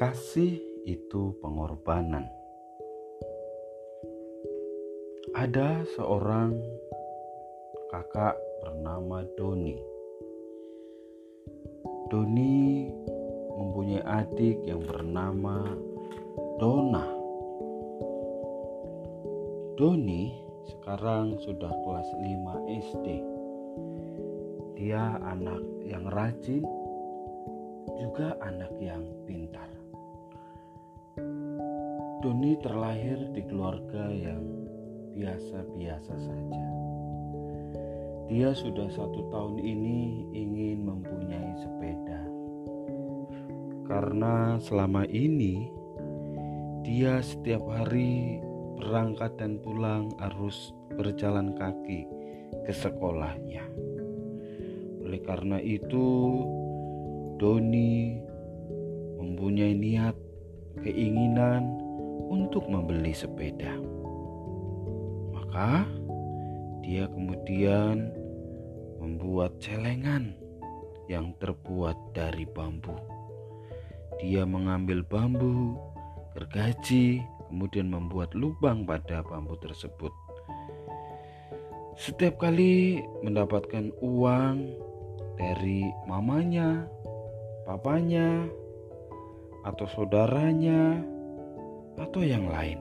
Kasih itu pengorbanan. Ada seorang kakak bernama Doni. Doni mempunyai adik yang bernama Dona. Doni sekarang sudah kelas 5 SD. Dia anak yang rajin, juga anak yang pintar. Doni terlahir di keluarga yang biasa-biasa saja. Dia sudah satu tahun ini ingin mempunyai sepeda. Karena selama ini dia setiap hari berangkat dan pulang harus berjalan kaki ke sekolahnya. Oleh karena itu, Doni mempunyai niat, keinginan untuk membeli sepeda. Maka dia kemudian membuat celengan yang terbuat dari bambu. Dia mengambil bambu, gergaji, kemudian membuat lubang pada bambu tersebut. Setiap kali mendapatkan uang dari mamanya, papanya, atau saudaranya, atau yang lain.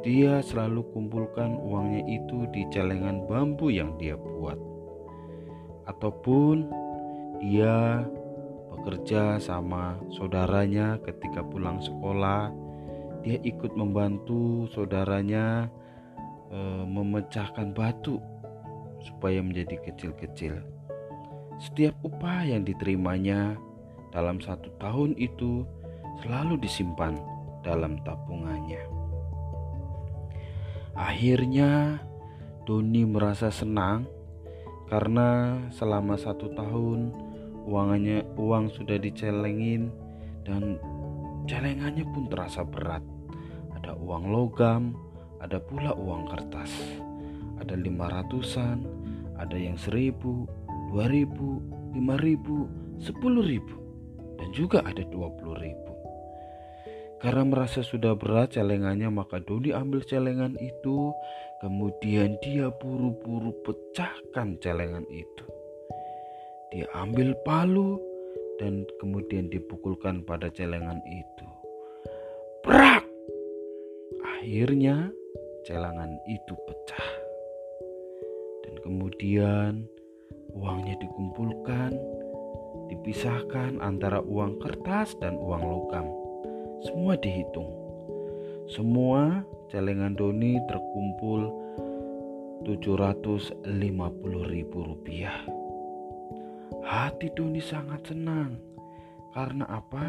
Dia selalu kumpulkan uangnya itu di celengan bambu yang dia buat, ataupun dia bekerja sama saudaranya ketika pulang sekolah. Dia ikut membantu saudaranya e, memecahkan batu supaya menjadi kecil-kecil. Setiap upah yang diterimanya dalam satu tahun itu selalu disimpan dalam tabungannya. Akhirnya, Doni merasa senang karena selama satu tahun uangnya uang sudah dicelengin dan celengannya pun terasa berat. Ada uang logam, ada pula uang kertas. Ada lima ratusan, ada yang seribu, 2000, 5000, 10000 dan juga ada 20000. Karena merasa sudah berat celengannya maka Doni ambil celengan itu kemudian dia buru-buru pecahkan celengan itu. Dia ambil palu dan kemudian dipukulkan pada celengan itu. Brak! Akhirnya celengan itu pecah. Dan kemudian Uangnya dikumpulkan, dipisahkan antara uang kertas dan uang logam. Semua dihitung. Semua celengan Doni terkumpul 750 ribu rupiah. Hati Doni sangat senang. Karena apa?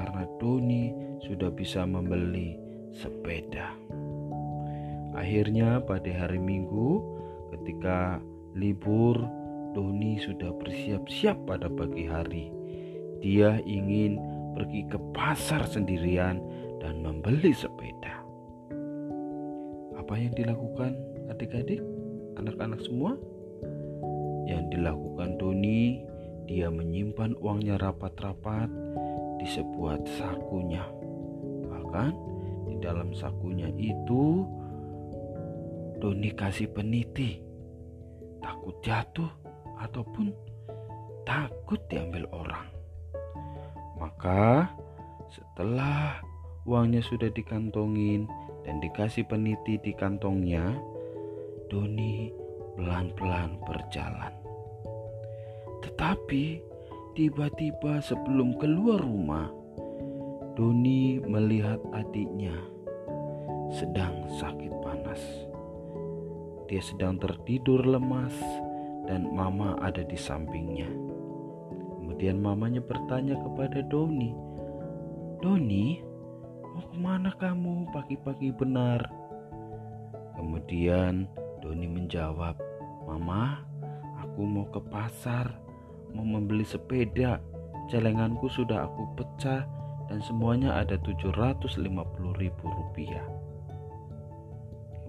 Karena Doni sudah bisa membeli sepeda. Akhirnya pada hari Minggu ketika libur, Doni sudah bersiap-siap pada pagi hari. Dia ingin pergi ke pasar sendirian dan membeli sepeda. Apa yang dilakukan adik-adik, anak-anak semua? Yang dilakukan Doni, dia menyimpan uangnya rapat-rapat di sebuah sakunya. Bahkan di dalam sakunya itu Doni kasih peniti takut jatuh ataupun takut diambil orang. Maka setelah uangnya sudah dikantongin dan dikasih peniti di kantongnya, Doni pelan-pelan berjalan. Tetapi tiba-tiba sebelum keluar rumah, Doni melihat adiknya sedang sakit panas. Dia sedang tertidur lemas dan mama ada di sampingnya. Kemudian mamanya bertanya kepada Doni, Doni, mau ke mana kamu pagi-pagi benar? Kemudian Doni menjawab, Mama, aku mau ke pasar, mau membeli sepeda. Celenganku sudah aku pecah dan semuanya ada 750 ribu rupiah.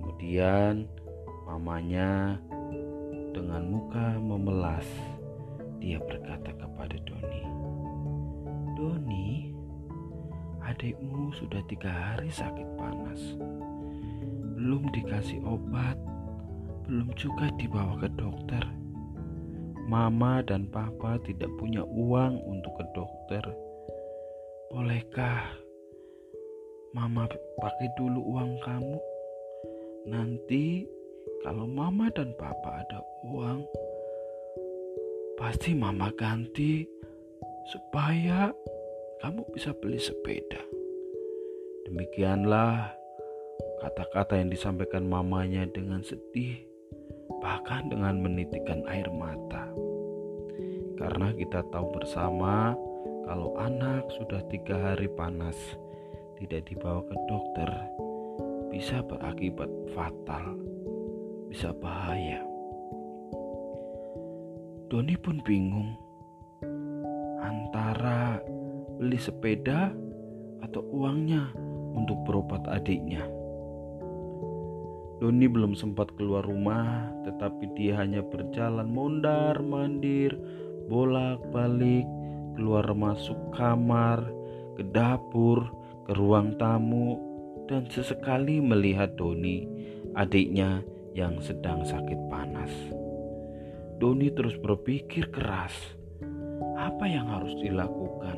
Kemudian Mamanya dengan muka memelas, dia berkata kepada Doni, "Doni, adikmu sudah tiga hari sakit panas. Belum dikasih obat, belum juga dibawa ke dokter. Mama dan papa tidak punya uang untuk ke dokter. Bolehkah mama pakai dulu uang kamu? Nanti kalau mama dan papa ada uang, pasti mama ganti supaya kamu bisa beli sepeda. Demikianlah kata-kata yang disampaikan mamanya dengan sedih, bahkan dengan menitikkan air mata. Karena kita tahu bersama kalau anak sudah tiga hari panas, tidak dibawa ke dokter, bisa berakibat fatal, bisa bahaya. Doni pun bingung antara beli sepeda atau uangnya untuk berobat adiknya. Doni belum sempat keluar rumah, tetapi dia hanya berjalan mondar mandir, bolak-balik, keluar masuk kamar, ke dapur, ke ruang tamu, dan sesekali melihat Doni, adiknya yang sedang sakit panas. Doni terus berpikir keras, apa yang harus dilakukan?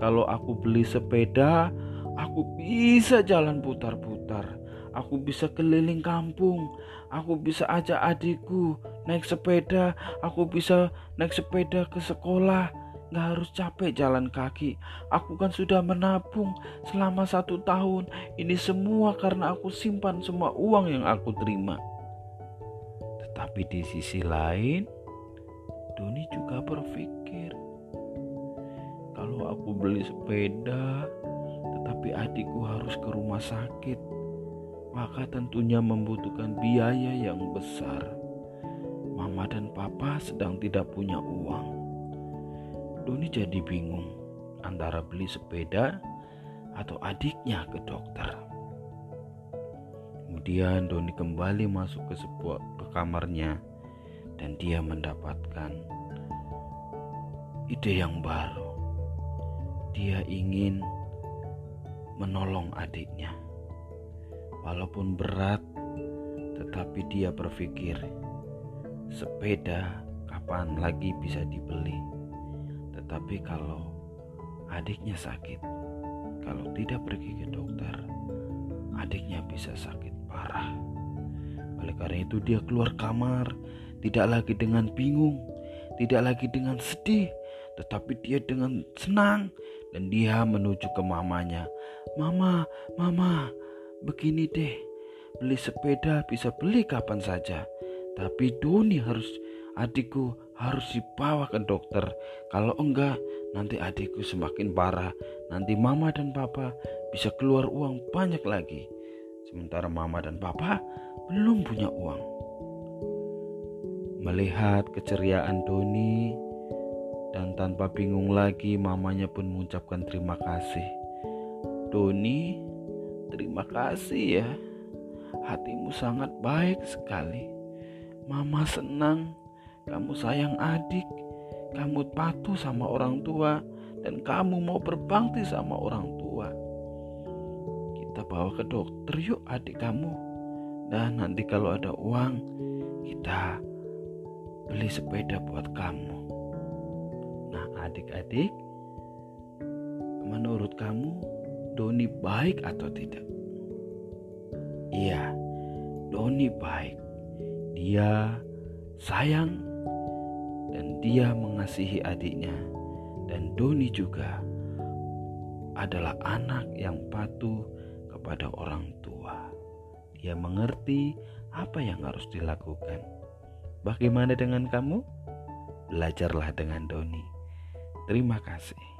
Kalau aku beli sepeda, aku bisa jalan putar-putar. Aku bisa keliling kampung. Aku bisa ajak adikku naik sepeda. Aku bisa naik sepeda ke sekolah. Gak harus capek jalan kaki. Aku kan sudah menabung selama satu tahun. Ini semua karena aku simpan semua uang yang aku terima. Tetapi di sisi lain, Doni juga berpikir kalau aku beli sepeda, tetapi adikku harus ke rumah sakit, maka tentunya membutuhkan biaya yang besar. Mama dan papa sedang tidak punya uang. Doni jadi bingung antara beli sepeda atau adiknya ke dokter. Kemudian Doni kembali masuk ke sebuah ke kamarnya dan dia mendapatkan ide yang baru dia ingin menolong adiknya. Walaupun berat, tetapi dia berpikir, sepeda kapan lagi bisa dibeli. Tetapi kalau adiknya sakit, kalau tidak pergi ke dokter, adiknya bisa sakit parah. Oleh karena itu dia keluar kamar, tidak lagi dengan bingung, tidak lagi dengan sedih, tetapi dia dengan senang dan dia menuju ke mamanya. Mama, mama, begini deh. Beli sepeda bisa beli kapan saja. Tapi Doni harus adikku harus dibawa ke dokter. Kalau enggak, nanti adikku semakin parah. Nanti mama dan papa bisa keluar uang banyak lagi. Sementara mama dan papa belum punya uang. Melihat keceriaan Doni, dan tanpa bingung lagi mamanya pun mengucapkan terima kasih. Doni, terima kasih ya. Hatimu sangat baik sekali. Mama senang kamu sayang adik, kamu patuh sama orang tua, dan kamu mau berbakti sama orang tua. Bawa ke dokter yuk adik kamu. Dan nanti kalau ada uang, kita beli sepeda buat kamu adik-adik, menurut kamu Doni baik atau tidak? Iya, Doni baik. Dia sayang dan dia mengasihi adiknya. Dan Doni juga adalah anak yang patuh kepada orang tua. Dia mengerti apa yang harus dilakukan. Bagaimana dengan kamu? Belajarlah dengan Doni. Terima kasih.